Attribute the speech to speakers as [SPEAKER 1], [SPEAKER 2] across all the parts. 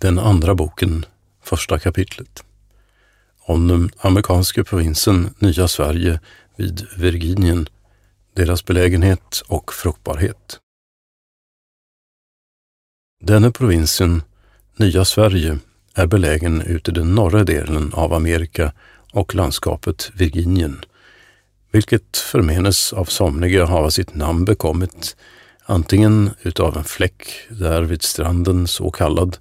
[SPEAKER 1] Den andra boken, första kapitlet. Om den amerikanska provinsen Nya Sverige vid Virginien, deras belägenhet och fruktbarhet. Denna provinsen, Nya Sverige, är belägen ute i den norra delen av Amerika och landskapet Virginien, vilket förmenes av somliga hava sitt namn bekommit antingen utav en fläck där vid stranden så kallad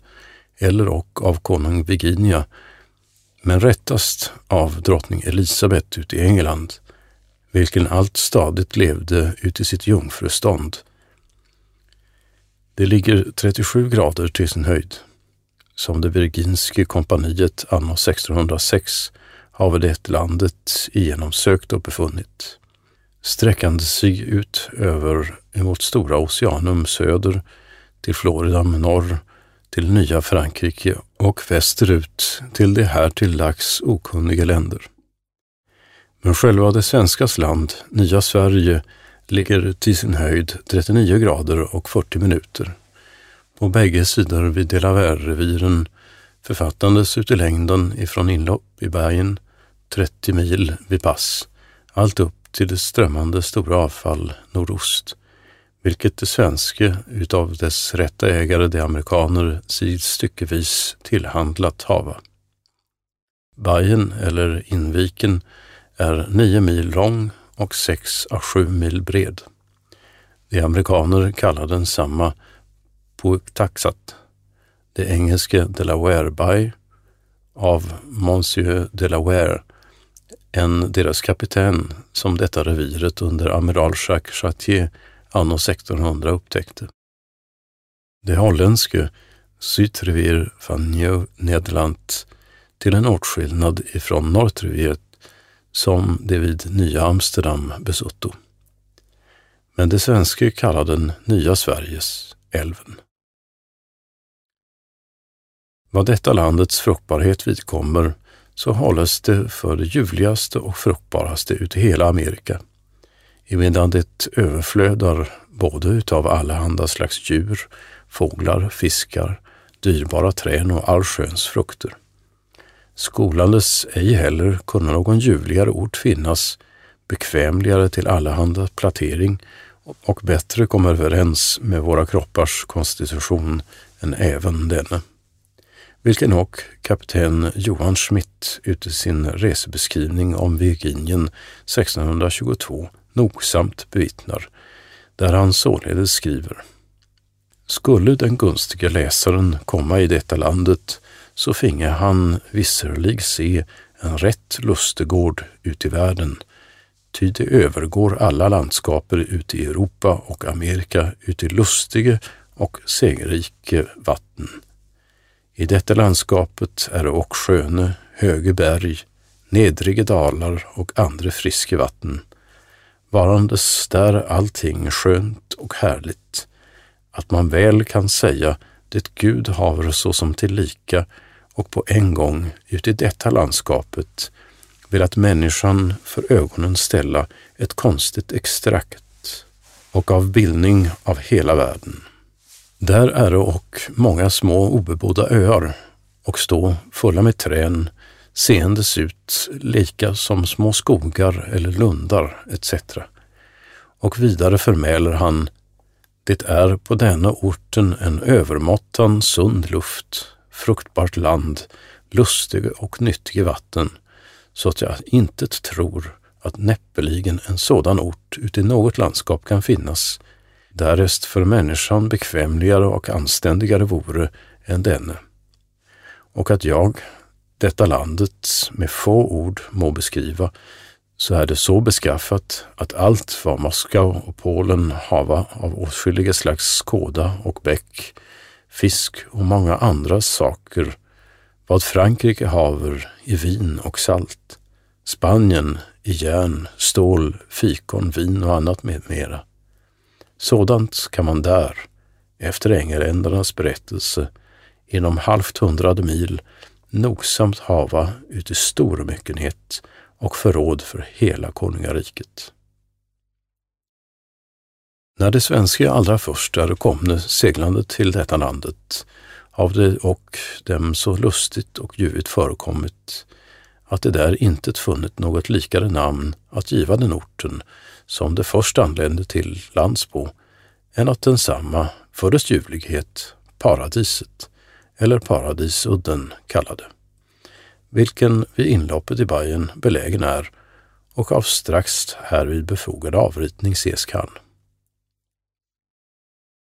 [SPEAKER 1] eller och av konung Virginia, men rättast av drottning Elisabet ute i England, vilken allt stadigt levde ute i sitt jungfrustånd. Det ligger 37 grader till sin höjd, som det Virginske kompaniet anno 1606 har det landet igenomsökt och befunnit, sträckande sig ut över emot Stora Oceanum söder till Florida norr till nya Frankrike och västerut till de här till lags okunniga länder. Men själva det svenskas land, nya Sverige, ligger till sin höjd 39 grader och 40 minuter. På bägge sidor vid Delaware-reviren författandes ut i längden ifrån inlopp i bergen 30 mil vid pass, allt upp till det strömmande stora avfall nordost vilket det svenske utav dess rätta ägare, de amerikaner, sig styckevis tillhandlat hava. Bajen, eller Inviken, är nio mil lång och sex à sju mil bred. De amerikaner kallar den samma Puigtaxat, det engelska Delaware Bay av Monsieur Delaware, en deras kapten som detta reviret under amiral Jacques Chartier anno 1600 upptäckte. Det holländske Sytrevir van Nieuw Nederland till en åtskillnad ifrån Norrtreviret som det vid Nya Amsterdam besutto. Men det svenske kallar den Nya Sveriges älven. Vad detta landets fruktbarhet vidkommer så hålles det för det ljuvligaste och fruktbaraste ut i hela Amerika emedan det överflödar både utav allehanda slags djur, fåglar, fiskar, dyrbara trän och allsköns frukter. Skolandes ej heller kunna någon ljuvligare ort finnas, bekvämligare till allehanda platering och bättre komma överens med våra kroppars konstitution än även denne. Vilken och kapten Johan Schmidt ute sin resebeskrivning om Virginien 1622 nogsamt bevittnar, där han således skriver Skulle den gunstige läsaren komma i detta landet så finge han visserlig se en rätt lustegård ut i världen, ty det övergår alla landskaper ute i Europa och Amerika uti lustige och segerrike vatten. I detta landskapet är och sköne, höge berg, nedrige dalar och andra friske vatten, varandes där allting skönt och härligt, att man väl kan säga det Gud haver såsom tillika och på en gång uti detta landskapet velat människan för ögonen ställa ett konstigt extrakt och av bildning av hela världen. Där är det och många små obebodda öar och stå fulla med trän, seendes ut lika som små skogar eller lundar etc. Och vidare förmäler han det är på denna orten en övermåttan sund luft, fruktbart land, lustig och nyttig vatten, så att jag inte tror att näppeligen en sådan ort ute i något landskap kan finnas, därest för människan bekvämligare och anständigare vore än denne. Och att jag, detta landet med få ord må beskriva, så är det så beskaffat att allt vad Moskau och Polen hava av åtskilliga slags kåda och bäck, fisk och många andra saker, vad Frankrike haver i vin och salt, Spanien i järn, stål, fikon, vin och annat med mera. Sådant kan man där, efter ängeländarnas berättelse, inom halvt hundrade mil nogsamt hava uti stor myckenhet och förråd för hela konungariket. När de svenska allra först komne seglande till detta landet Av det och dem så lustigt och ljuvligt förekommit att det där inte funnit något likare namn att giva den orten som det först anlände till Landsbo, än att densamma för dess ljuvlighet paradiset, eller paradisudden kallade, vilken vid inloppet i Bajen belägen är och av strax härvid befogad avritning ses kan.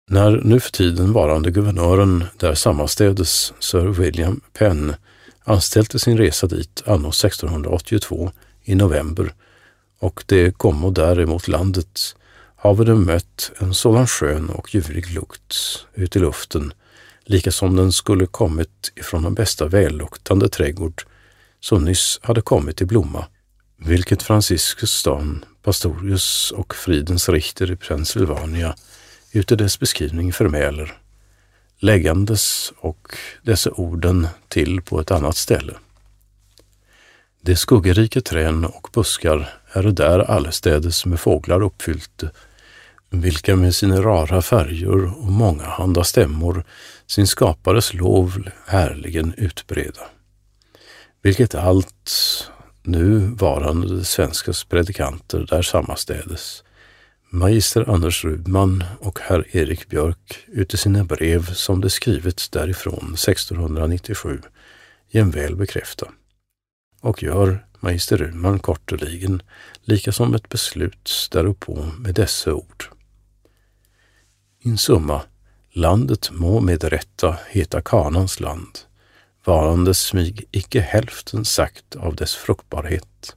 [SPEAKER 1] När nu för tiden varande guvernören där sammanstädes Sir William Penn anställde sin resa dit anno 1682 i november och det kommo däremot landet har de mött en sådan skön och ljuvlig lukt ut i luften, lika som den skulle kommit ifrån den bästa välluktande trädgård som nyss hade kommit i blomma, vilket Franciscus stan, Pastorius och Fridens Richter i Pennsylvania ute dess beskrivning förmäler, läggandes och dessa orden till på ett annat ställe. De skuggerika trän och buskar är där allestädes med fåglar uppfyllte vilka med sina rara färger och mångahanda stämmor sin skapares lov härligen utbreda. Vilket allt nu varande svenskas predikanter där sammanstädes, magister Anders Rudman och herr Erik Björk ute sina brev som de skrivit därifrån 1697 jämväl bekräfta och gör magister Rudman korteligen lika som ett beslut däruppå med dessa ord. In summa, landet må med rätta heta Kanans land, varande smyg icke hälften sagt av dess fruktbarhet.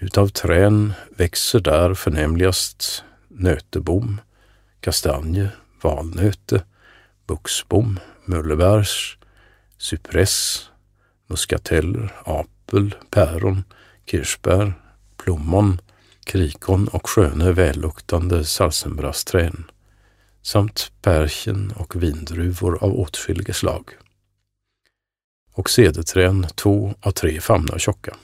[SPEAKER 1] Utav trän växer där förnämligast nötebom, kastanje, valnöte, buxbom, mullebärs, cypress, muskateller, apel, päron, kirsbär, plommon, krikon och sköne välluktande salsenbrassträn samt pärchen och vindruvor av åtskilliga slag. Och cederträn två av tre famnar tjocka.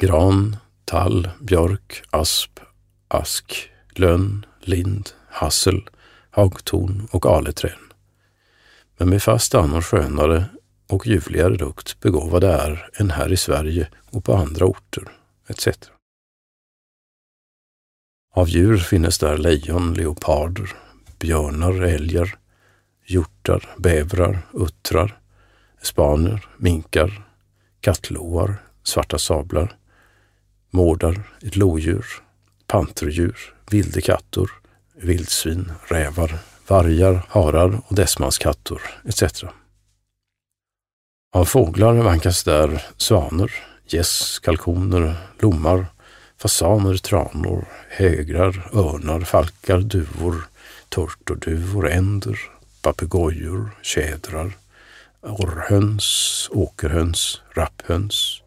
[SPEAKER 1] Gran, tall, björk, asp, ask, lönn, lind, hassel, hagtorn och aleträn. Men med fast annan skönare och ljuvligare lukt begåvade är än här i Sverige och på andra orter, etc. Av djur finnes där lejon, leoparder, björnar, älgar, hjortar, bävrar, uttrar, spaner, minkar, kattloar, svarta sablar, mårdar, ett lodjur, panterdjur, vildekattor, vildsvin, rävar, vargar, harar och dessmanskattor etc. Av fåglar vankas där svaner, gäss, kalkoner, lommar, fasaner, tranor, hägrar, örnar, falkar, duvor, turturduvor, änder, papegojor, tjädrar, orrhöns, åkerhöns, rapphöns,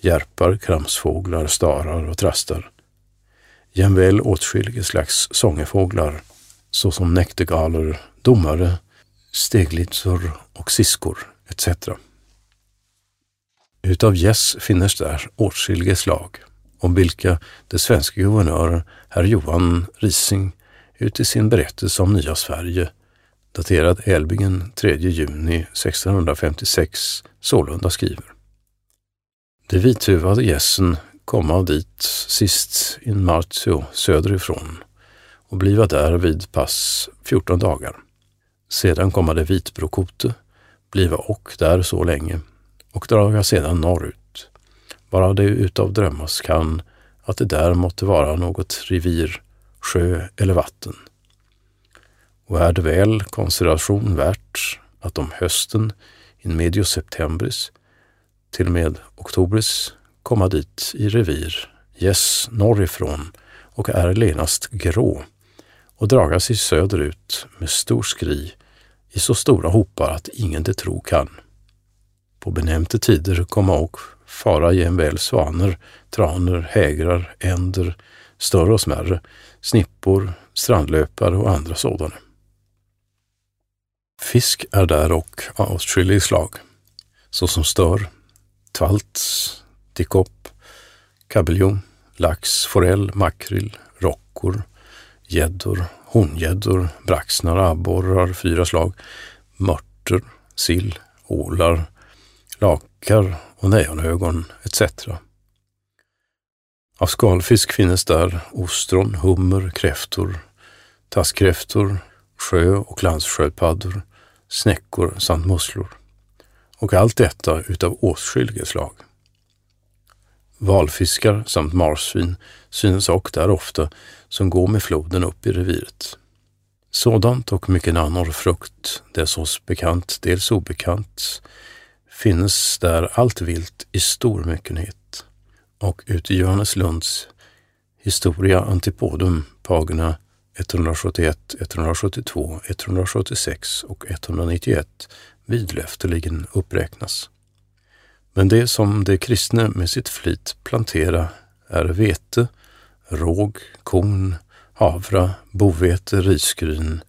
[SPEAKER 1] järpar, kramsfåglar, starar och trastar. Jämväl åtskilliga slags sångefåglar såsom näktergaler, domare, steglitsor och siskor etc. Utav gäss finnes där åtskilliga slag, om vilka det svenska guvernören herr Johan Rising ut i sin berättelse om nya Sverige, daterad Älbingen 3 juni 1656, sålunda skriver. De vithuvade gässen komma dit sist in Martio söderifrån och bliva där vid pass 14 dagar. Sedan komma de vitbrokote, bliva och där så länge och draga sedan norrut, bara det utav drömmas kan att det där måtte vara något revir, sjö eller vatten. Och är det väl konsideration värt att om hösten, in medio septembris, till och med oktobris komma dit i revir, gäss norrifrån och är lenast grå och draga sig söderut med stor skri i så stora hopar att ingen det tro kan. På benämnte tider komma och fara jämväl svaner, traner, hägrar, änder, större och smärre, snippor, strandlöpare och andra sådana. Fisk är där och av åtskillig slag, såsom stör, tvalts, dikopp, kabeljon, lax, forell, makrill, rockor, gäddor, hongäddor, braxnar, abborrar, fyra slag, mörter, sill, ålar, lakar och nejonögon etc. Av skalfisk finns där ostron, hummer, kräftor, tasskräftor, sjö och landssköldpaddor, snäckor samt musslor. Och allt detta utav åtskilliga slag. Valfiskar samt marsvin synes och där ofta som går med floden upp i reviret. Sådant och mycket annor frukt, dess oss bekant, dels obekant, finnes där allt vilt i stor myckenhet. Och uti Johannes Lunds Historia Antipodum, pagina 171, 172, 176 och 191 vidlöfteligen uppräknas. Men det som de kristne med sitt flit plantera är vete, råg, korn, havra, bovete, risgryn,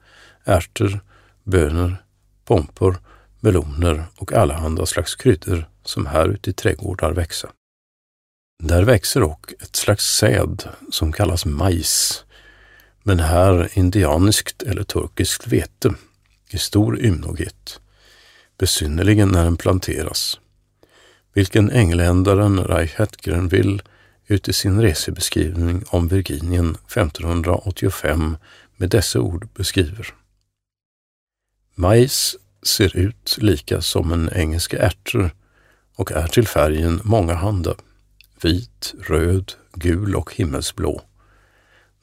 [SPEAKER 1] ärtor, bönor, pompor, meloner och allehanda slags kryddor som här ute i trädgårdar växa. Där växer och ett slags säd som kallas majs, men här indianiskt eller turkiskt vete i stor ymnighet, besynnerligen när den planteras, vilken engländaren Reichardt Grenville uti i sin resebeskrivning om Virginien 1585 med dessa ord beskriver. Majs ser ut lika som en engelska ärtor och är till färgen mångahanda, vit, röd, gul och himmelsblå.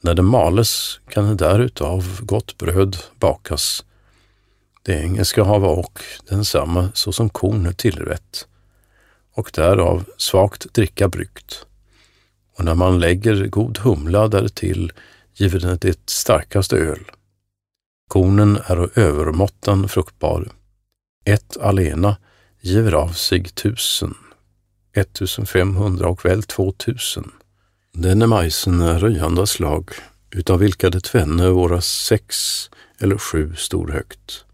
[SPEAKER 1] När den males kan det därutav gott bröd bakas. Det engelska hava och densamma såsom korn tillrätt och därav svagt dricka bryggt och när man lägger god humla därtill giver den det starkaste öl. Kornen är övermåttan fruktbar. Ett alena giver av sig tusen, 1500 och väl 2000. Denne majsen är röjande slag, utav vilka det tvenne våra sex eller sju stor högt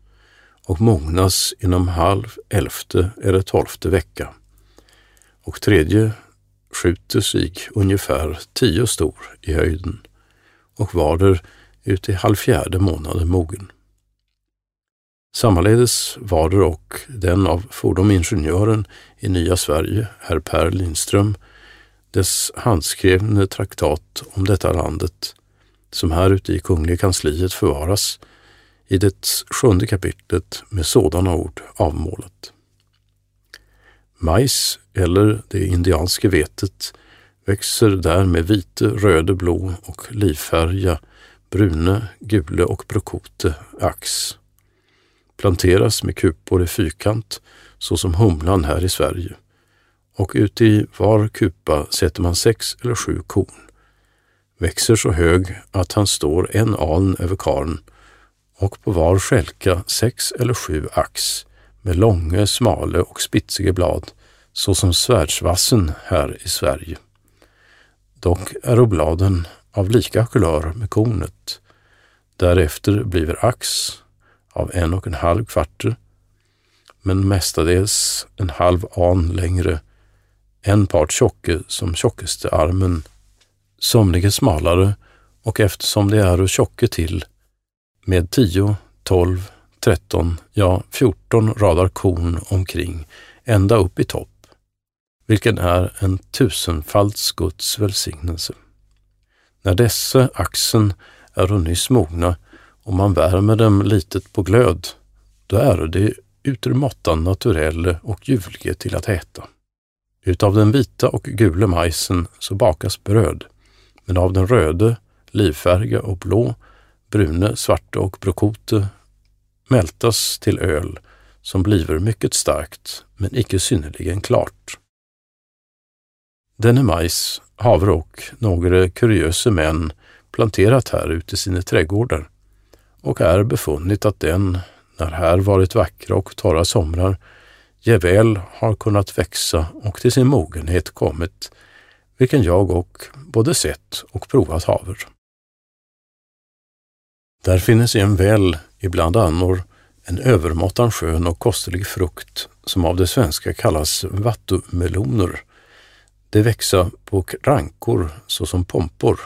[SPEAKER 1] och mognas inom halv, elfte eller tolfte vecka. Och tredje skjuter sig ungefär tio stor i höjden och varder ut i halvfjärde månaden mogen. Sammaledes varder och den av fordomingenjören i Nya Sverige, herr Per Lindström, dess handskrivne traktat om detta landet, som här ute i Kungliga kansliet förvaras, i det sjunde kapitlet med sådana ord avmålat. Majs eller det indianska vetet växer där med vite, röde, blå och livfärgade brune, gule och brokote ax. Planteras med kupor i fyrkant såsom humlan här i Sverige och ute i var kupa sätter man sex eller sju korn. Växer så hög att han står en aln över karn och på var skälka sex eller sju ax med långa, smale och spitsiga blad, såsom svärdsvassen här i Sverige. Dock är bladen av lika kulör med kornet. Därefter bliver ax av en och en halv kvarter, men mestadels en halv an längre, en part tjocke som tjockaste armen, somliga smalare och eftersom det är tjocke till med tio, tolv 13, ja 14 radar korn omkring ända upp i topp, vilken är en tusenfalds Guds välsignelse. När dessa axen är nyss mogna och man värmer dem litet på glöd, då är det utermåttan naturelle och ljuvlige till att äta. Utav den vita och gula majsen så bakas bröd, men av den röde, livfärga och blå, brune, svarte och brokote mältas till öl som bliver mycket starkt men icke synnerligen klart. Denne majs havre och några kuriösa män planterat här ute i sina trädgårdar och är befunnit att den, när här varit vackra och torra somrar, jäväl har kunnat växa och till sin mogenhet kommit, vilken jag och både sett och provat haver. Där finnes en väl ibland annor en övermåttan skön och kostlig frukt som av det svenska kallas vattumeloner. De växa på rankor såsom pompor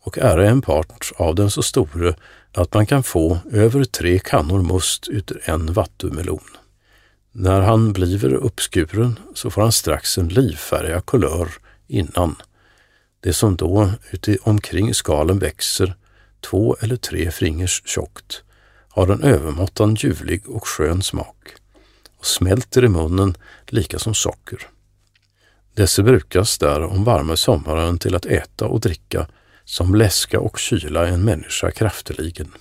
[SPEAKER 1] och ära en part av den så store att man kan få över tre kannor must ut en vattumelon. När han bliver uppskuren så får han strax en livfärgad kulör innan. Det som då uti omkring skalen växer, två eller tre fingers tjockt, har en övermåttan ljuvlig och skön smak och smälter i munnen lika som socker. Dessa brukas där om varma sommaren till att äta och dricka som läska och kyla en människa krafteligen.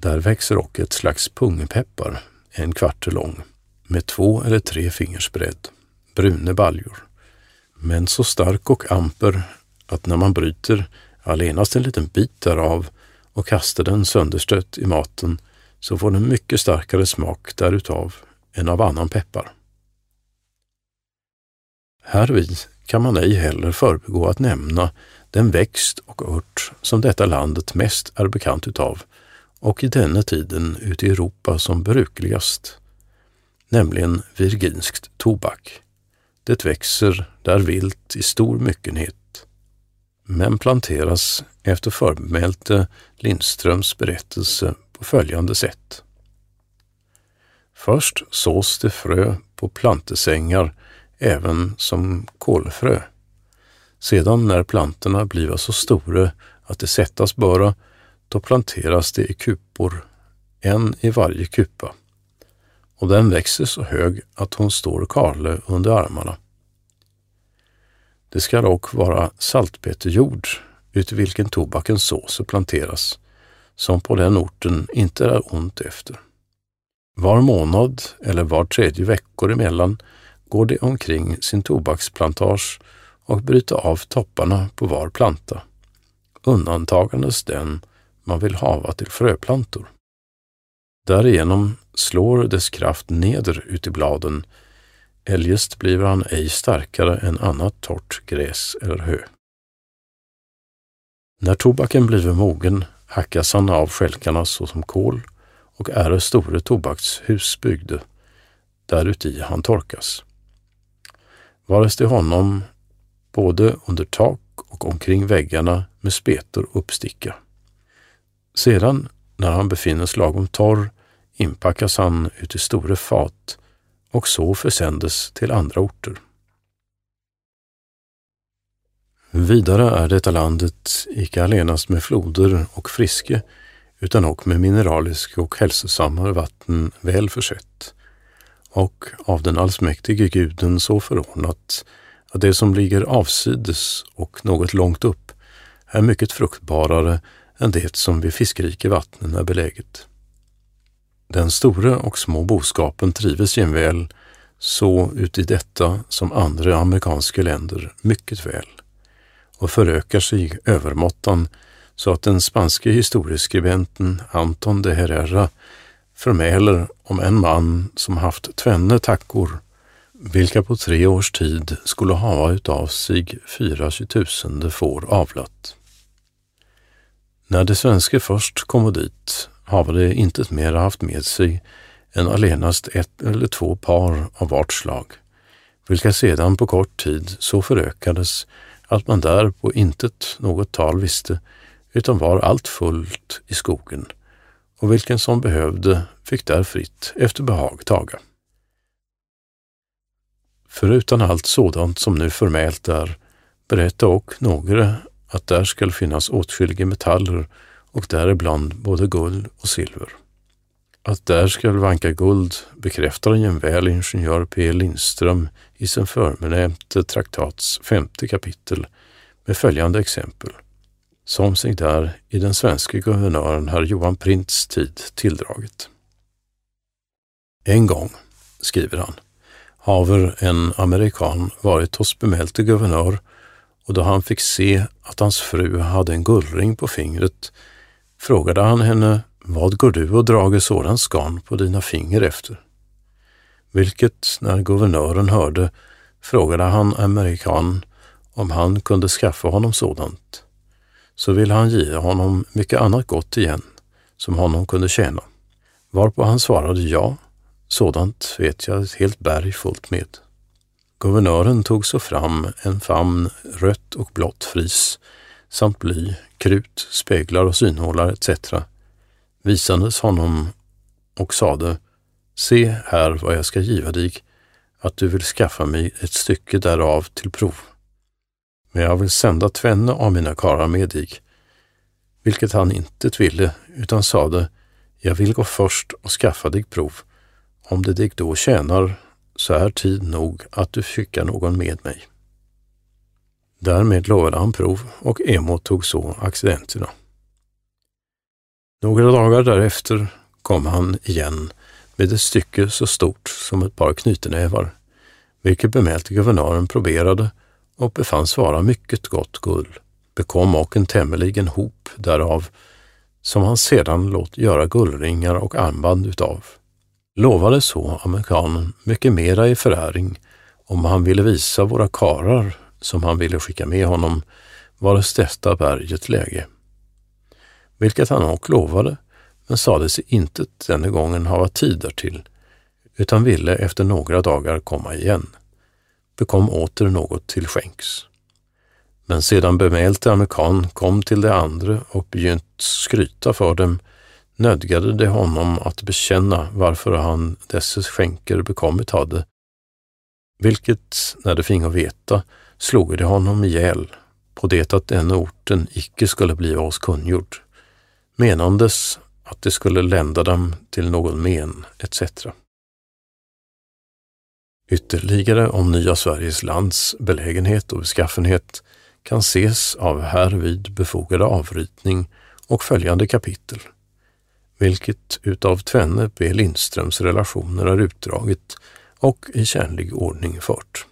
[SPEAKER 1] Där växer också ett slags pungpeppar, en kvart lång, med två eller tre fingers bredd, brune baljor, men så stark och amper att när man bryter allenast en liten bit därav och kastar den sönderstött i maten så får den mycket starkare smak därutav än av annan peppar. Härvid kan man ej heller förbigå att nämna den växt och ört som detta landet mest är bekant utav och i denna tiden ute i Europa som brukligast, nämligen virginskt tobak. Det växer där vilt i stor myckenhet, men planteras efter förbemälte Lindströms berättelse på följande sätt. Först sås det frö på plantesängar även som kolfrö. Sedan när plantorna bliva så stora att de sättas böra, då planteras de i kupor, en i varje kupa. Och den växer så hög att hon står karle under armarna. Det ska dock vara saltpeterjord uti vilken tobakens sås planteras, som på den orten inte är ont efter. Var månad eller var tredje veckor emellan går de omkring sin tobaksplantage och bryter av topparna på var planta, undantagandes den man vill hava till fröplantor. Därigenom slår dess kraft neder ut i bladen, eljest blir han ej starkare än annat torrt gräs eller hö. När tobaken bliver mogen hackas han av skälkarna såsom kol och är store tobakshus byggde, däruti han torkas. Vares det honom både under tak och omkring väggarna med spetor uppsticka. Sedan, när han befinnes lagom torr, inpackas han ut i stora fat och så försändes till andra orter. Vidare är detta landet icke allenast med floder och friske, utan också med mineraliska och hälsosammare vatten väl försett och av den allsmäktige guden så förordnat att det som ligger avsides och något långt upp är mycket fruktbarare än det som vid fiskrike vattnen är beläget. Den store och små boskapen trives jämväl så uti detta som andra amerikanska länder mycket väl och förökar sig övermåttan så att den spanske historieskribenten Anton de Herrera förmäler om en man som haft tvenne tackor, vilka på tre års tid skulle hava utav sig fyra tjugotusende får avlat. När de svenske först kom dit hava de intet mer haft med sig än allenast ett eller två par av vart slag, vilka sedan på kort tid så förökades att man där på intet något tal visste, utan var allt fullt i skogen och vilken som behövde fick där fritt efter behag taga. Förutan allt sådant som nu förmält är, berätta och några att där skall finnas åtskilliga metaller och däribland både guld och silver. Att där skall vanka guld bekräftar jämväl ingenjör P. Lindström i sin förbenämnte traktats femte kapitel med följande exempel som sig där i den svenska guvernören herr Johan Prints tid tilldragit. En gång, skriver han, haver en amerikan varit hos bemälte guvernör och då han fick se att hans fru hade en guldring på fingret frågade han henne vad går du och drager sådan skan på dina finger efter? Vilket, när guvernören hörde, frågade han amerikanen om han kunde skaffa honom sådant så ville han ge honom mycket annat gott igen, som honom kunde tjäna. Varpå han svarade ja, sådant vet jag ett helt berg fullt med. Guvernören tog så fram en famn rött och blått fris, samt bly, krut, speglar och synhålar etc. visandes honom och sade Se här vad jag ska giva dig, att du vill skaffa mig ett stycke därav till prov. Men jag vill sända tvenne av mina karlar med dig, vilket han inte ville, utan sade, jag vill gå först och skaffa dig prov. Om det dig då tjänar, så är tid nog att du skickar någon med mig. Därmed lovade han prov och emottog så accidenterna. Några dagar därefter kom han igen med ett stycke så stort som ett par knytnävar, vilket bemälte guvernören proberade och befanns vara mycket gott guld, bekom och en tämligen hop därav, som han sedan låt göra guldringar och armband utav. Lovade så amerikanen mycket mera i föräring om han ville visa våra karar som han ville skicka med honom var detta berget läge. Vilket han och lovade, men sade sig inte denna gången hava tid därtill, utan ville efter några dagar komma igen. Bekom åter något till skänks. Men sedan bemälte amerikan kom till de andra och begynt skryta för dem, nödgade de honom att bekänna varför han dessa skänker bekommit hade, vilket, när de fingo veta, sloge de honom ihjäl på det att denna orten icke skulle bliva oss kungjord, menandes att det skulle lända dem till någon men etc. Ytterligare om Nya Sveriges lands belägenhet och beskaffenhet kan ses av härvid befogade avritning och följande kapitel, vilket utav tvenne B. Lindströms relationer är utdraget och i kärnlig ordning fört.